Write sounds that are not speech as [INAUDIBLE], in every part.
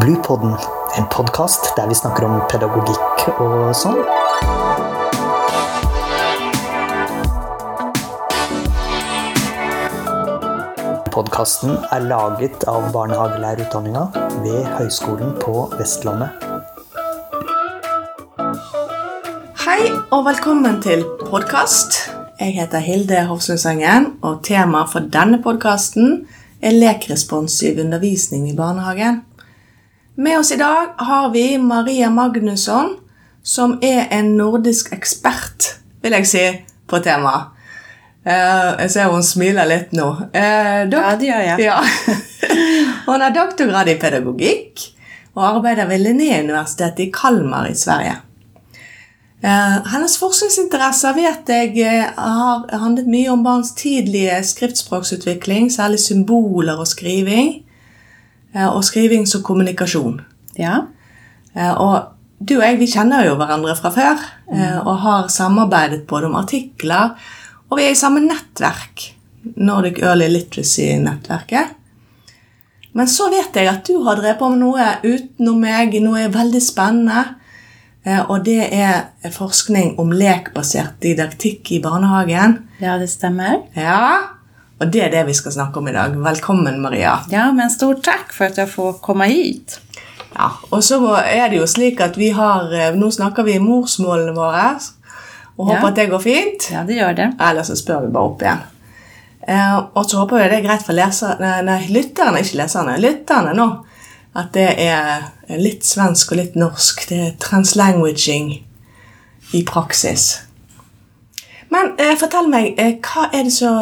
Bluepodden, en podkast der vi snakker om pedagogikk og sånn. Podkasten er laget av barnehagelærerutdanninga ved Høgskolen på Vestlandet. Hei og velkommen til podkast. Jeg heter Hilde Hofsundsengen, og temaet for denne podkasten er lekresponsiv undervisning i barnehagen. Med oss i dag har vi Maria Magnusson, som er en nordisk ekspert, vil jeg si, på temaet. Eh, jeg ser hun smiler litt nå. Eh, dok- Ja, det gjør jeg. Ja. [LAUGHS] Hun har doktorgrad i pedagogikk og arbeider ved Linnéuniversitetet i Kalmar i Sverige. Eh, hennes forskningsinteresser vet eh, har handlet mye om barns tidlige skriftspråksutvikling, særlig symboler og skriving. Eh, Og skriving som kommunikasjon. Ja. Eh, Og du og jeg vi kjenner jo hverandre fra før eh, og har samarbeidet både om artikler, og vi er i samme nettverk, Nordic Early Literacy-nettverket. Men så vet jeg at du har drevet på med noe utenom meg, noe veldig spennende. Og det er forskning om lekbasert didaktikk i barnehagen. ja, det stemmer. Ja, og det er det vi skal snakke om i dag. Velkommen, Maria. Ja, men stort tack för att jag får komma hit. Ja, og så er det jo slik at vi har eh, Nå snakker vi morsmålene våre, og håper Ja. at det går fint. Ja, det gör det. Eller så spør vi bare opp igjen. Eh, og så håper vi det er greit for leser, nei, nei, lytterne, ikke leserne, lytterne nå. At det er litt svensk og litt norsk. Det er translanguaging i praksis. Men eh, fortell meg, eh, hva er det som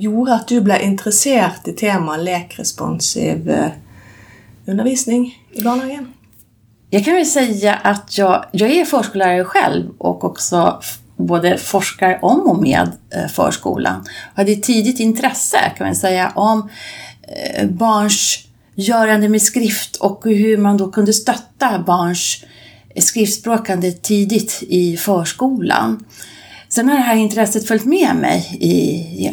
gjorde att du blev intresserad i temat lekresponsiv eh, undervisning i barnhagen? Jag kan väl säga att jag, jag är förskollärare själv och också både forskar om och med eh, förskolan. Jag hade ett tidigt intresse kan man säga om eh, barns görande med skrift och hur man då kunde stötta barns skriftspråkande tidigt i förskolan. Sen har det här intresset följt med mig i,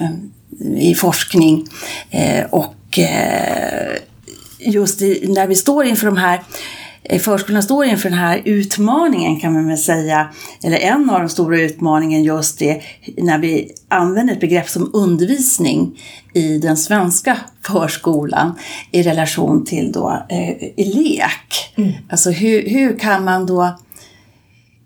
i, forskning eh, och eh, just i, när vi står inför de här eh, Förskolan står inför den här utmaningen kan man väl säga, eller en av de stora utmaningen just det när vi använder ett begrepp som undervisning i den svenska förskolan i relation till då eh, i lek. Alltså hur, hur kan man då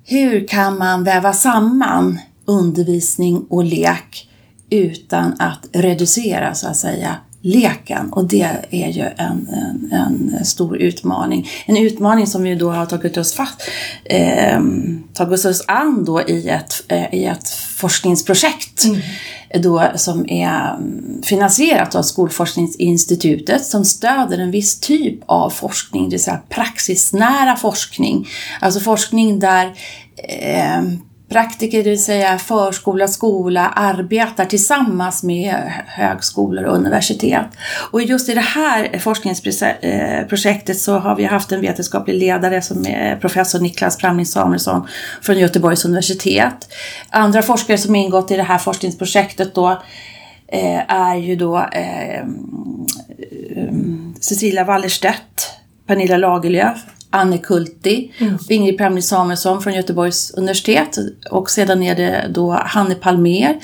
hur kan man väva samman undervisning och lek utan att reducera så att säga leken? Och det är ju en, en, en stor utmaning. En utmaning som vi då har tagit oss fast, eh, tagit oss an då i ett, eh, i ett forskningsprojekt då, som är mm, finansierat av Skolforskningsinstitutet som stöder en viss typ av forskning, det vill säga praxisnära forskning. Alltså forskning där eh, praktiker, det vill säga förskola, skola, arbetar tillsammans med högskolor och universitet. Och just i det här forskningsprojektet så har vi haft en vetenskaplig ledare som är professor Niklas Framling Samuelsson från Göteborgs universitet. Andra forskare som ingått i det här forskningsprojektet då eh, är ju då eh, mm, Cecilia Wallerstedt, Pernilla Lagerlöf, Anne Kulti, och Ingrid Pramling Samuelsson från Göteborgs universitet och sedan är det då Hanne Palmer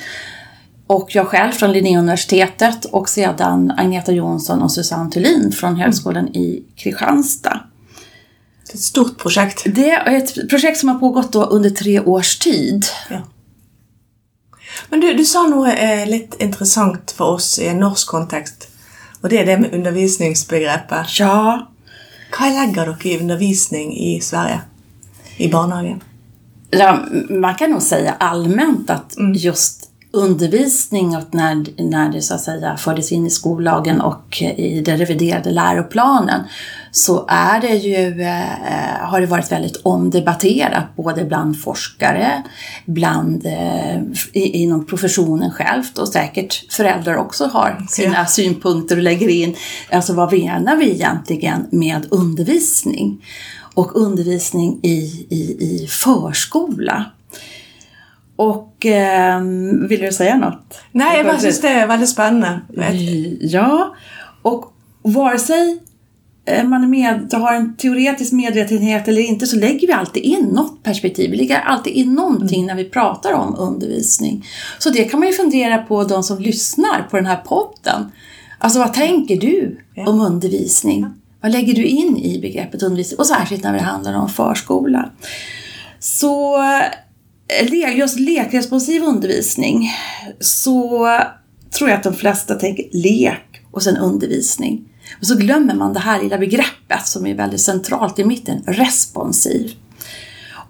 och jag själv från Linnéuniversitetet och sedan Agneta Jonsson och Susanne Thulin från Högskolan i Kristianstad. Det er et stort prosjekt. Det är ett projekt som har pågått då under tre års tid. Ja. Men du, du sa noe eh, litt interessant for oss i en norsk kontekst. Og det er det med undervisningsbegrepet. Ja, Hva legger dere i undervisning i Sverige? I barnehagen? Ja, man kan nog säga allmänt att just undervisning och när, när det så att säga fördes in i skollagen och i den reviderade läroplanen så är det ju, eh, har det varit väldigt omdebatterat både bland forskare, bland, eh, i, inom professionen självt och säkert föräldrar också har sina Ja. synpunkter och lägger in, alltså vad menar vi egentligen med undervisning? Och undervisning i, i, i förskola. Och eh, vill du säga något? Nei, jeg bare syns det veldig spennende. Vet- Ja, och vare sig man är med, har en teoretisk medvetenhet eller inte så lägger vi alltid in något perspektiv. Vi lägger alltid in någonting Mm. när vi pratar om undervisning. Så det kan man ju fundera på de som lyssnar på den här podden. Alltså vad tänker du Ja. om undervisning? Vad lägger du in i begreppet undervisning? Och särskilt när det handlar om förskola. Så eh, just lekresponsiv undervisning så tror jag att de flesta tänker lek och sen undervisning. Och så glömmer man det här lilla begreppet som är väldigt centralt i mitten, responsiv.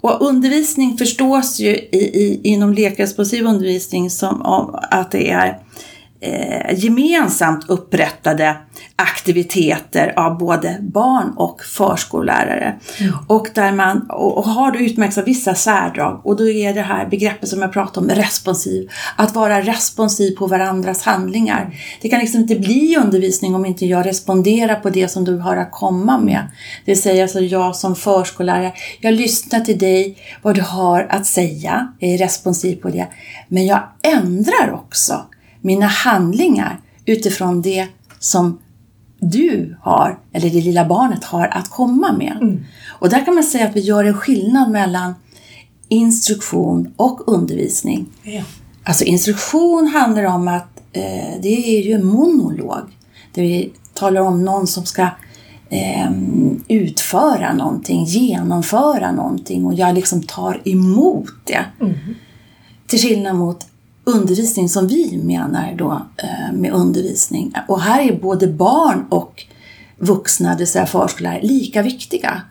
Och undervisning förstås ju i, i, inom lekresponsiv undervisning som att det är eh, gemensamt upprättade aktiviteter av både barn och förskollärare. Och, där man, och, och har då utmärkts av vissa särdrag och då är det här begreppet som jag pratade om, responsiv. Att vara responsiv på varandras handlingar. Det kan liksom inte bli undervisning om inte jag responderar på det som du har att komma med. Det vill säga alltså jag som förskollärare, jag lyssnar till dig, vad du har att säga, jag är responsiv på det. Men jag ändrar också mina handlingar utifrån det som du har, eller det lilla barnet har att komma med. Och där kan man säga att vi gör en skillnad mellan instruktion och undervisning. Ja. Alltså instruktion handlar om att eh, det är ju en monolog. Där vi talar om någon som ska eh, utföra någonting, genomföra någonting och jag liksom tar emot det. Till skillnad mot undervisning som vi menar då eh, med undervisning. Och här är både barn och vuxna, det vill säga förskollärare, lika viktiga.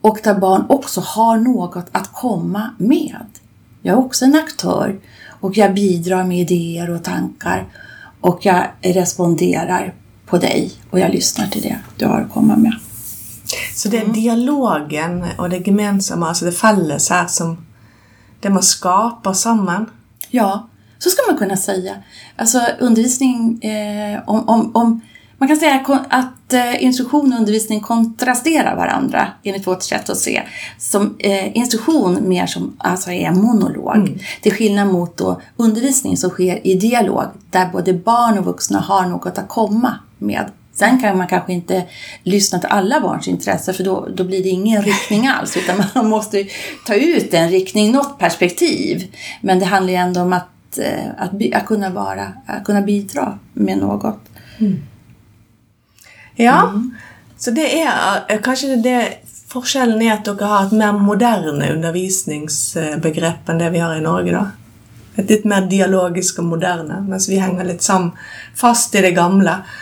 Och där barn också har något att komma med. Jag är också en aktör och jag bidrar med idéer och tankar och jag responderar på dig och jag lyssnar till det du har att komma med. Så det är dialogen och det gemensamma, alltså det felles här som det man skapar samman. Ja, så ska man kunna säga. Alltså undervisning, eh, om, om, om, man kan säga att eh, instruktion och undervisning kontrasterar varandra enligt vårt sätt att se. Som eh, instruktion mer som alltså är monolog. Till skillnad mot då undervisning som sker i dialog där både barn och vuxna har något att komma med. Sen kan man kanske inte lyssna till alla barns intresse för då, då blir det ingen riktning [LAUGHS] alls utan man måste ta ut en riktning, något perspektiv. Men det handlar ju ändå om att, eh, att, att, kunna, vara, att kunna bidra med något. Ja, så det er eh, kanskje det forskjellen er at dere har et mer moderne undervisningsbegrep enn det vi har i Norge, da. Et litt mer dialogisk og moderne, mens vi henger litt sam fast i det gamle eh,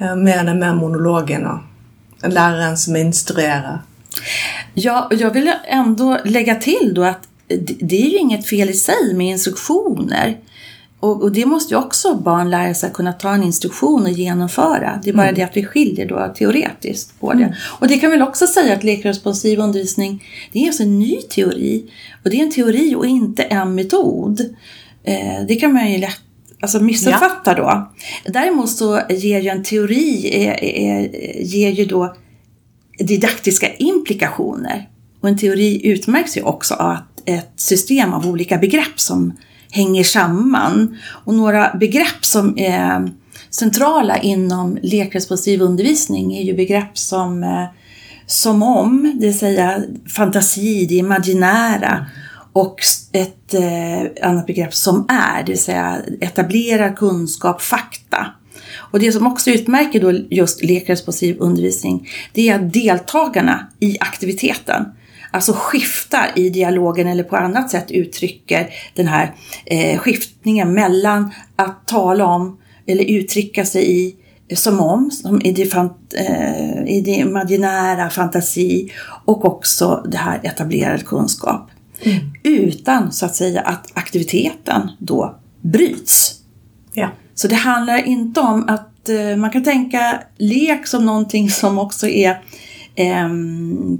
med den mer monologen og læreren som instruerer. Ja, och jag vill ändå lägga till då att det är ju inget fel i sig med instruktioner. Och, och det måste ju också barn lära sig att kunna ta en instruktion och genomföra. Det är bara det att vi skiljer då teoretiskt på det. Och det kan väl också säga att lekresponsiv undervisning, det är alltså en ny teori. Och det är en teori och inte en metod. Eh, det kan man ju lätt alltså missuppfatta då. Däremot så ger ju en teori eh, eh, ger ju då didaktiska implikationer. Och en teori utmärks ju också av att ett system av olika begrepp som hänger samman. Och några begrepp som är centrala inom lekresponsiv undervisning är ju begrepp som eh, som om, det vill säga fantasi, det imaginära och ett eh, annat begrepp som är, det vill säga etablerad kunskap, fakta. Och det som också utmärker då just lekresponsiv undervisning, det är att deltagarna i aktiviteten alltså skiftar i dialogen eller på annat sätt uttrycker den här eh, skiftningen mellan att tala om eller uttrycka sig i som om, som i, det fant, eh, i det imaginära fantasi och också det här etablerad kunskap. Utan så att säga att aktiviteten då bryts. Ja. Så det handlar inte om att eh, man kan tänka lek som någonting som också är eh,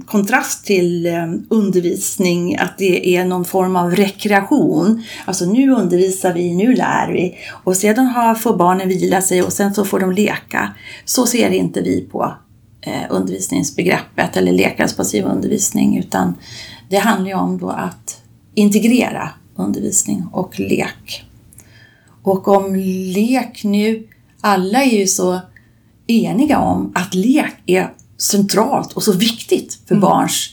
kontrast till eh, undervisning, att det är någon form av rekreation. Alltså nu undervisar vi, nu lär vi och sedan har, får barnen vila sig och sen så får de leka. Så ser inte vi på eh, undervisningsbegreppet eller lekresponsiv undervisning utan det handlar ju om då att integrera undervisning och lek. Och om lek nu, alla är ju så eniga om att lek är centralt och så viktigt för barns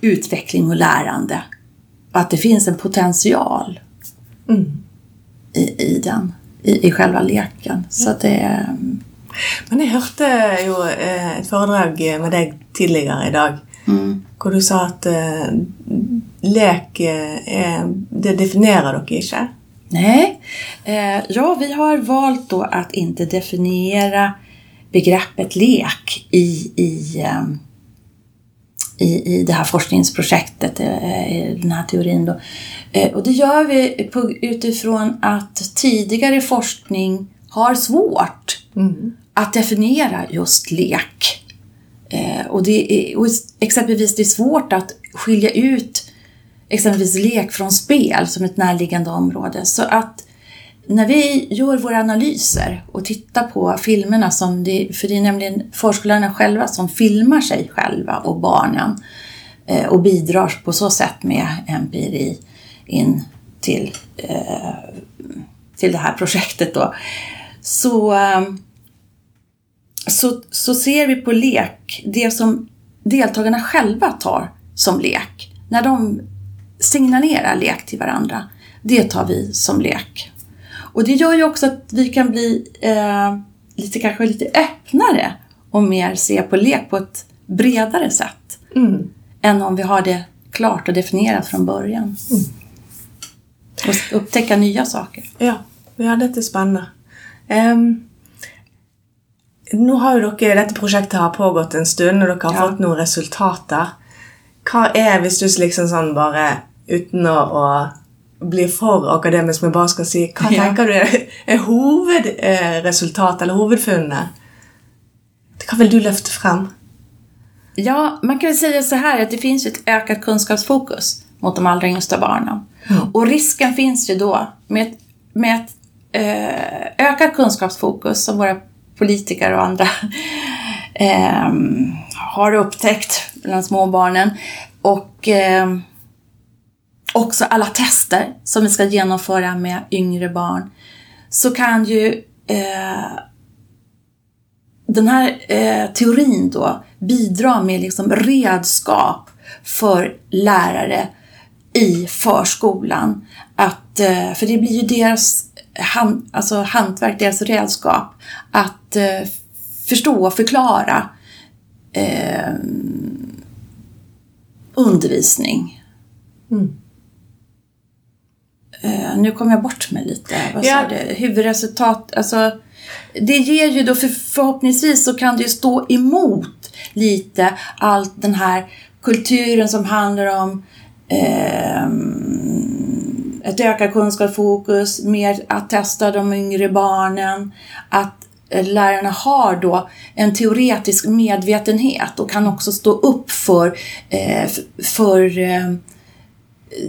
utveckling och lärande. Att det finns en potential i, i den, i, i själva leken. Så att det är... Men jeg hørte jo eh, et foredrag med deg tidligere i dag, hvor du sa at eh, lek er, det definerer dere ikke. Nej, eh, ja vi har valt då att inte definiera begreppet lek i, i, eh, i, i det här forskningsprojektet, eh, i den här teorin. Då. Och det gör vi på, utifrån att tidigare forskning har svårt att definiera just lek. Eh, och det är, och exempelvis det är svårt att skilja ut exempelvis lek från spel som ett närliggande område. Så att när vi gör våra analyser och tittar på filmerna, som det, för det är nämligen förskollärarna själva som filmar sig själva och barnen eh, och bidrar på så sätt med empiri in till, eh, till det här projektet då. Så, eh, så, så ser vi på lek det som deltagarna själva tar som lek. När de signalerar lek till varandra, det tar vi som lek. Och det gör ju också att vi kan bli eh, lite, kanske lite öppnare och mer se på lek på ett bredare sätt. Än om vi har det klart och definierat från början. Och upptäcka nya saker. Ja, ja dette er spennende. Em, nå har jo dere, Dette prosjektet har pågått en stund, og dere har Ja. fått noen resultater. Hva er, hvis du liksom sånn bare uten å, å bli for akademisk, men bare skal si Hva Ja. tenker du er, er hovedresultatet, eller hovedfunnet? Hva vil du løfte frem? Ja, man kan väl säga så här att det finns ett ökat kunskapsfokus mot de allra yngsta barnen. Och risken finns ju då med ett, med ett eh, ökat kunskapsfokus som våra politiker och andra eh, har upptäckt bland småbarnen och eh, också alla tester som vi ska genomföra med yngre barn så kan ju eh, den här eh, teorin då bidra med liksom redskap för lärare i förskolan. Att, eh, för det blir ju deras hand, alltså hantverk, deras redskap att eh, förstå och förklara eh, undervisning. Eh, nu kom jag bort mig lite. Vad Ja. sa du? Huvudresultat, alltså det ger ju då för, förhoppningsvis så kan det ju stå emot lite allt den här kulturen som handlar om ehm, ett ökat kunskapsfokus, mer att testa de yngre barnen, att eh, lärarna har då en teoretisk medvetenhet och kan också stå upp för, eh, för eh,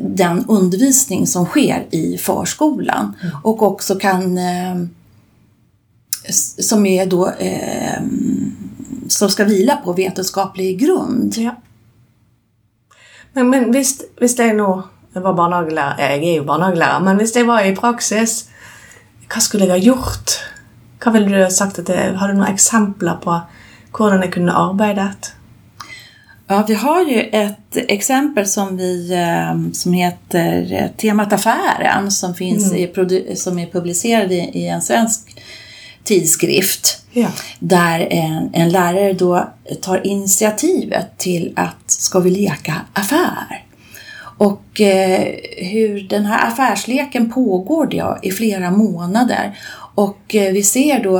den undervisning som sker i förskolan och också kan som är då som ska vila på vetenskaplig grund. Ja. Men, men hvis, hvis jeg nå var barnehagelærer Jeg er jo barnehagelærer, men hvis jeg var i praksis, hva skulle jeg ha gjort? Hva ville du ha sagt at det, Har du noen eksempler på hvordan jeg kunne arbeidet? Ja, vi har ju ett exempel som, vi, eh, som heter eh, Temat Affären som, finns i, produ- som är publicerad i, i en svensk tidskrift. Ja. Där en, en lärare då tar initiativet till att ska vi leka affär? Och eh, hur den här affärsleken pågår ja, i flera månader. Och eh, vi ser då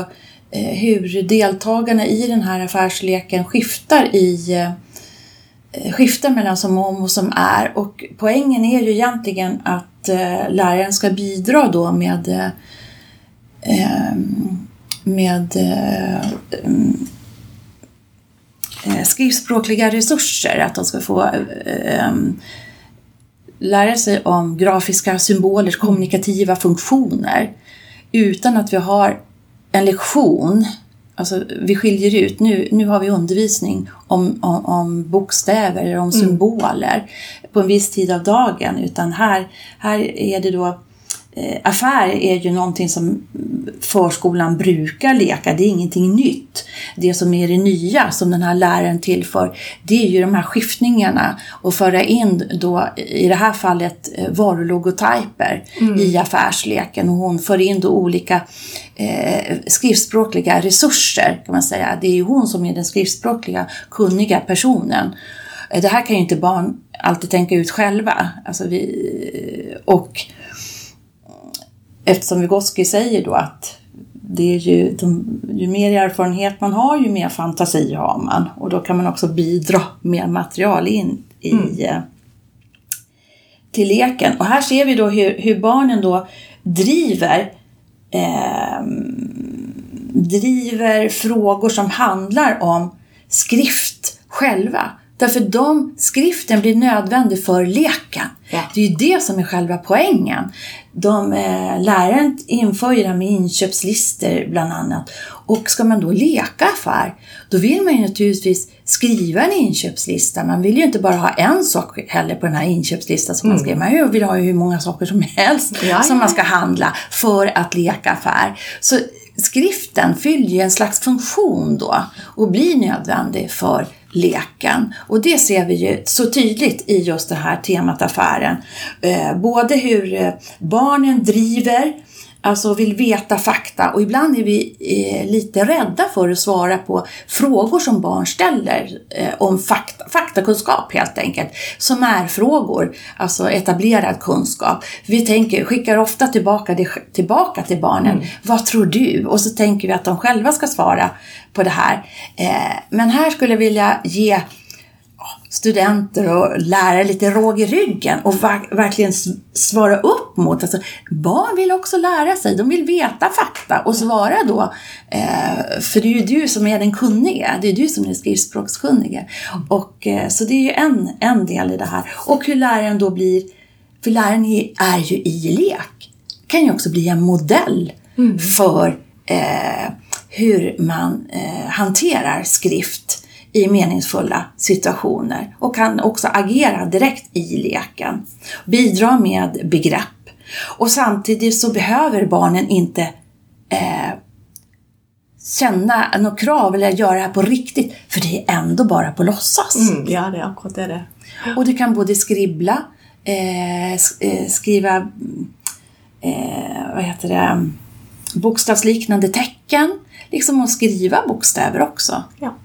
eh, hur deltagarna i den här affärsleken skiftar i skiftar mellan som om och som är. Och poängen är ju egentligen att läraren ska bidra då med med skriftspråkliga resurser, att de ska få eh, lära sig om grafiska symbolers kommunikativa funktioner utan att vi har en lektion. Alltså vi skiljer ut, nu, nu har vi undervisning om, om, om bokstäver eller om symboler på en viss tid av dagen. Utan här, här är det då affär är ju någonting som förskolan brukar leka, det är ingenting nytt. Det som är det nya som den här läraren tillför, det är ju de här skiftningarna och föra in då i det här fallet eh, varulogotyper mm. i affärsleken och hon för in då olika eh, skriftspråkliga resurser kan man säga. Det är ju hon som är den skriftspråkliga kunniga personen. Eh, det här kan ju inte barn alltid tänka ut själva. Alltså vi, och eftersom Vygotsky säger då att det är ju, de, ju mer erfarenhet man har, ju mer fantasi har man. Och då kan man också bidra mer material in i, mm. Eh, till leken. Och här ser vi då hur, hur barnen då driver eh, driver frågor som handlar om skrift själva. Därför de, skriften blir nödvändig för leken. Ja. Det är ju det som är själva poängen. De, eh, läraren inför ju det här med inköpslistor bland annat. Och ska man då leka affär, då vill man ju naturligtvis skriva en inköpslista. Man vill ju inte bara ha en sak heller på den här inköpslistan som mm. man skriver. Man vill ha hur många saker som helst ja, som man ska handla för att leka affär. Så skriften fyller ju en slags funktion då och blir nödvändig för leken. Och det ser vi ju så tydligt i just det här temat affären. Eh, både hur eh, barnen driver alltså vill veta fakta och ibland är vi eh, lite rädda för att svara på frågor som barn ställer eh, om fakta, faktakunskap helt enkelt, som är frågor, alltså etablerad kunskap. Vi tänker, skickar ofta tillbaka det tillbaka till barnen. Mm. Vad tror du? Och så tänker vi att de själva ska svara på det här. Eh, men här skulle jag vilja ge studenter och lärare lite råg i ryggen och verkligen svara upp mot. Alltså, barn vill också lära sig, de vill veta fakta och svara då. Eh, för det är ju du som är den kunnige, det är du som är den skrivspråkskunnige. Och, eh, så det är ju en, en del i det här. Och hur läraren då blir, för läraren är ju i lek, kan ju också bli en modell mm. för eh, hur man eh, hanterar skrift i meningsfulla situationer och kan också agera direkt i leken. Bidra med begrepp. Och samtidigt så behöver barnen inte eh, känna något krav eller göra det här på riktigt, för det är ändå bara på låtsas. Mm, ja, det är akkurat det. det. Och du kan både skribbla, eh, eh, skriva eh, vad heter det, bokstavsliknande tecken, liksom att skriva bokstäver också. Ja.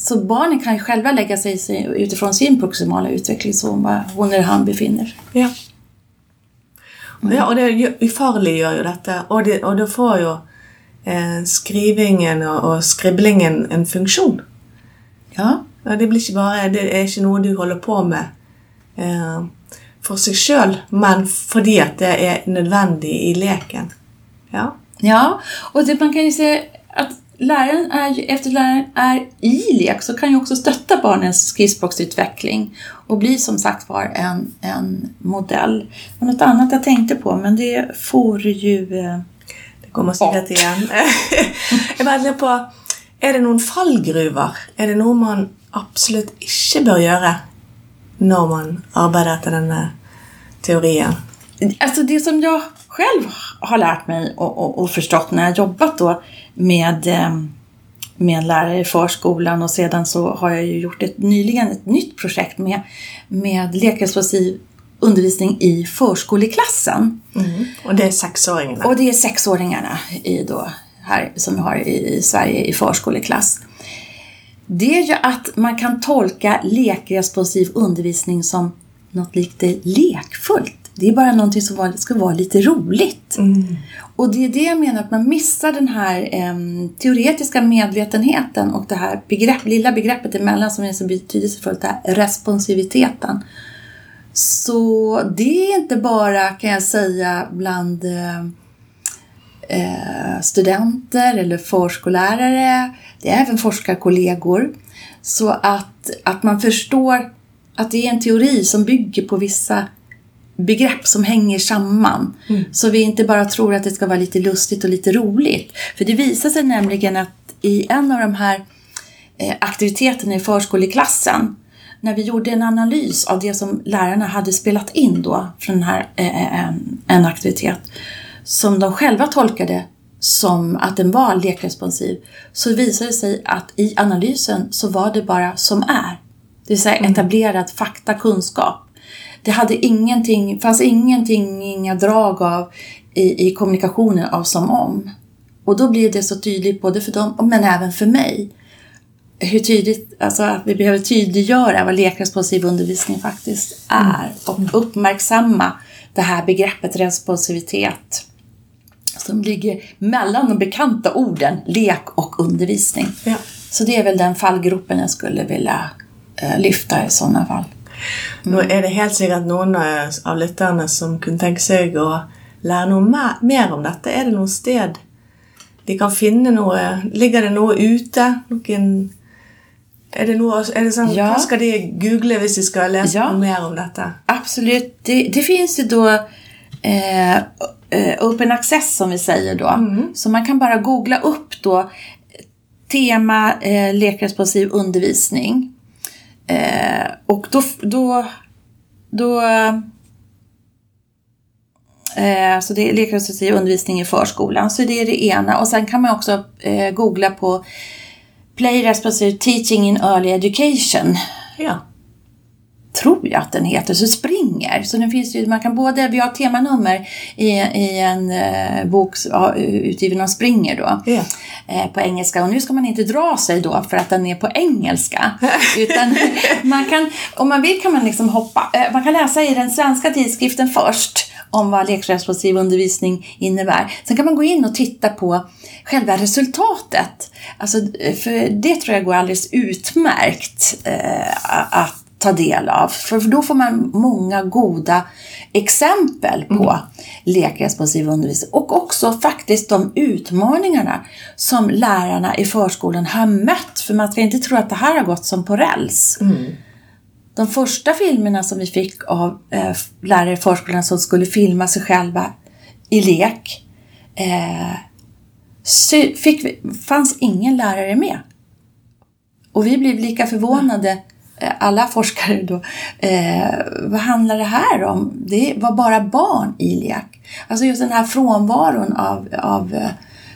Så barnen kan ju själva lägga sig utifrån sin proximala utvecklingszon, var hon eller han befinner. Ja. Mm. ja, och det farliggör ju detta och, det, och då får ju eh, skrivingen och, och skriblingen en funktion. Ja. ja. Det blir ikke bare, det er ikke noe du holder på med eh, for seg sjøl, men fordi at det er nødvendig i leken. Ja, ja och det, man kan ju säga läraren är efter läraren är i lek så kan ju också stötta barnens skrivspråksutveckling och bli som sagt var en, en modell. Och något annat jag tänkte på, men det får ju eh, Det kommer sikkert igjen. jeg bare på, er det noen fallgruver? Er det noe man absolutt ikke bør gjøre når man arbeider etter denne teorien? Alltså det som jag själv har lärt mig och, och, och förstått när jag jobbat då med, eh, med lärare i förskolan och sedan så har jag ju gjort ett, nyligen ett nytt projekt med, med lekexplosiv undervisning i förskoleklassen. Mm. Och det är sexåringarna? Och det är sexåringarna i då, här, som vi har i Sverige i förskoleklass. Det är ju att man kan tolka lekresponsiv undervisning som något lite lekfullt. Det är bara någonting som ska vara lite roligt. Mm. Och det är det jag menar, att man missar den här eh, teoretiska medvetenheten och det här begrepp, lilla begreppet emellan som är så betydelsefullt, här responsiviteten. Så det är inte bara, kan jag säga, bland eh, eh studenter eller förskollärare. Det är även forskarkollegor. Så att, att man förstår att det är en teori som bygger på vissa begrepp som hänger samman. Mm. Så vi inte bara tror att det ska vara lite lustigt och lite roligt. För det visar sig nämligen att i en av de här eh, aktiviteterna i förskoleklassen när vi gjorde en analys av det som lärarna hade spelat in då från den här eh, en, en aktivitet som de själva tolkade som att den var lekresponsiv så visade det sig att i analysen så var det bara som är. Det vill säga etablerad fakta, kunskap. Det hade ingenting, fanns ingenting, inga drag av i, i kommunikationen av som om. Och då blir det så tydligt både för dem men även för mig. Hur tydligt, alltså att vi behöver tydliggöra vad lekresponsiv undervisning faktiskt är och uppmärksamma det här begreppet responsivitet som ligger mellan de bekanta orden lek och undervisning. Ja. Så det är väl den fallgropen jag skulle vilja eh, lyfta i sådana fall. Nå er det helt sikkert noen eh, av lytterne som kunne tenke seg å lære noe mer, mer om dette. Er det noe sted de kan finne noe? Ligger det noe ute? Noen er det noe, er det sånn, Ja. Hva skal de google hvis de skal lese Ja. mer om dette? Absolut. Det, det finns ju då eh, eh, open access som vi säger då. Så man kan bara googla upp då tema eh, lekresponsiv undervisning. Eh, och då, då, då eh, så det är lekresponsiv undervisning i förskolan. Så det är det ena. Och sen kan man också eh, googla på Play Responsive Teaching in Early Education Ja tror jag att den heter, så springer. Så den finns ju, man kan både, vi har temanummer i, i en eh, bok ja, utgiven av Springer då, Ja. eh, på engelska. Och nu ska man inte dra sig då för att den är på engelska. [LAUGHS] utan man kan, om man vill kan man liksom hoppa, eh, man kan läsa i den svenska tidskriften först om vad lekresponsiv undervisning innebär. Sen kan man gå in och titta på själva resultatet. Alltså, eh, för det tror jag går alldeles utmärkt eh, att ta del av. För då får man många goda exempel på lekresponsiv undervisning. Och också faktiskt de utmaningarna som lärarna i förskolan har mött. För man ska inte tro att det här har gått som på räls. De första filmerna som vi fick av eh, lärare i förskolan som skulle filma sig själva i lek eh, fick vi, fanns ingen lärare med. Och vi blev lika förvånade, eh, alla forskare då, eh, vad handlar det här om? Det var bara barn i lek. Alltså just den här frånvaron av, av eh,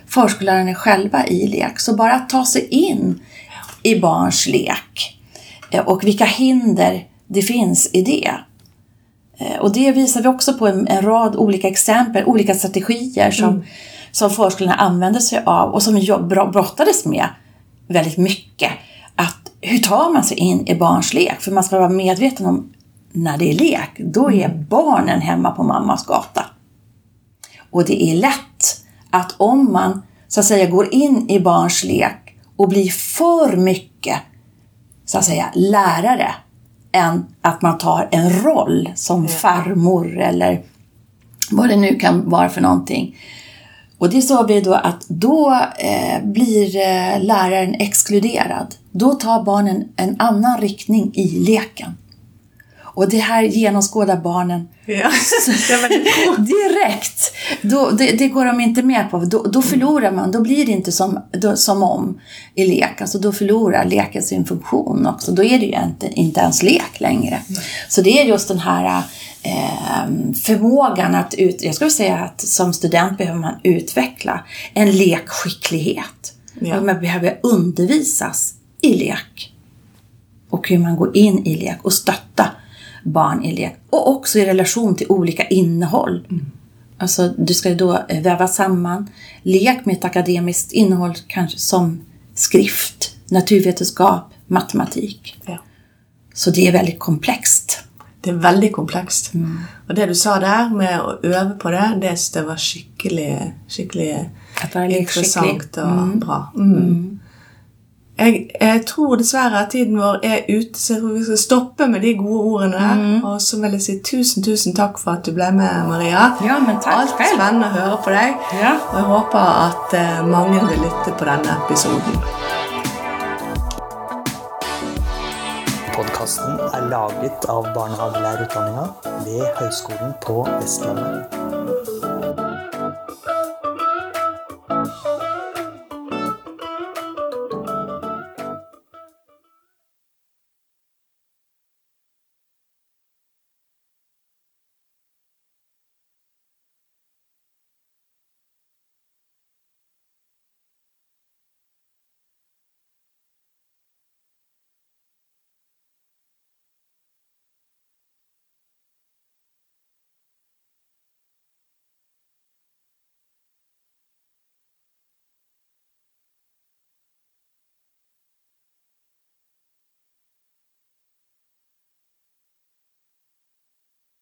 förskollärarna själva i lek. Så bara att ta sig in i barns lek eh, och vilka hinder det finns i det. Eh, Och det visar vi också på en, en rad olika exempel, olika strategier som, som förskolorna använder sig av och som jag bro- brottades med väldigt mycket. Hur tar man sig in i barns lek? För man ska vara medveten om när det är lek, då är barnen hemma på mammas gata. Och det är lätt att om man så att säga går in i barns lek och blir för mycket så att säga lärare än att man tar en roll som farmor eller vad det nu kan vara för någonting. Och det sa vi då att då eh, blir eh, läraren exkluderad. Då tar barnen en annan riktning i leken. Och det här genomskådar barnen Ja. [LAUGHS] [LAUGHS] Direkt. Då, det, det går de inte med på. Då, då förlorar man. Då blir det inte som, då, som om i lek. Alltså då förlorar leken sin funktion också. Då är det ju inte, inte ens lek längre. Så det är just den här eh, förmågan att ut, jag skulle säga att som student behöver man utveckla en lekskicklighet. Ja. Man behöver undervisas i lek och hur man går in i lek och stötta barn i lek. Och också i relation till olika innehåll. Alltså du ska då eh, väva samman lek med ett akademiskt innehåll kanske som skrift, naturvetenskap, matematik. Ja. Så det är väldigt komplext. Det er veldig komplekst. Og det du sa der med å øve på det, det var skikkelig, skikkelig Att vara lekskicklig. interessant og bra. Mm. Jeg, jeg tror dessverre at tiden vår er ute, så jeg tror vi skal stoppe med de gode ordene der. Og så vil jeg si tusen, tusen takk for at du ble med, Maria. Ja, men tack Alt själv. spennende å høre på deg. Ja. Og jeg håper at eh, mange vil lytte på denne episoden. Podkasten er laget av barnehagelærerutdanninga ved Høgskolen på Vestlandet.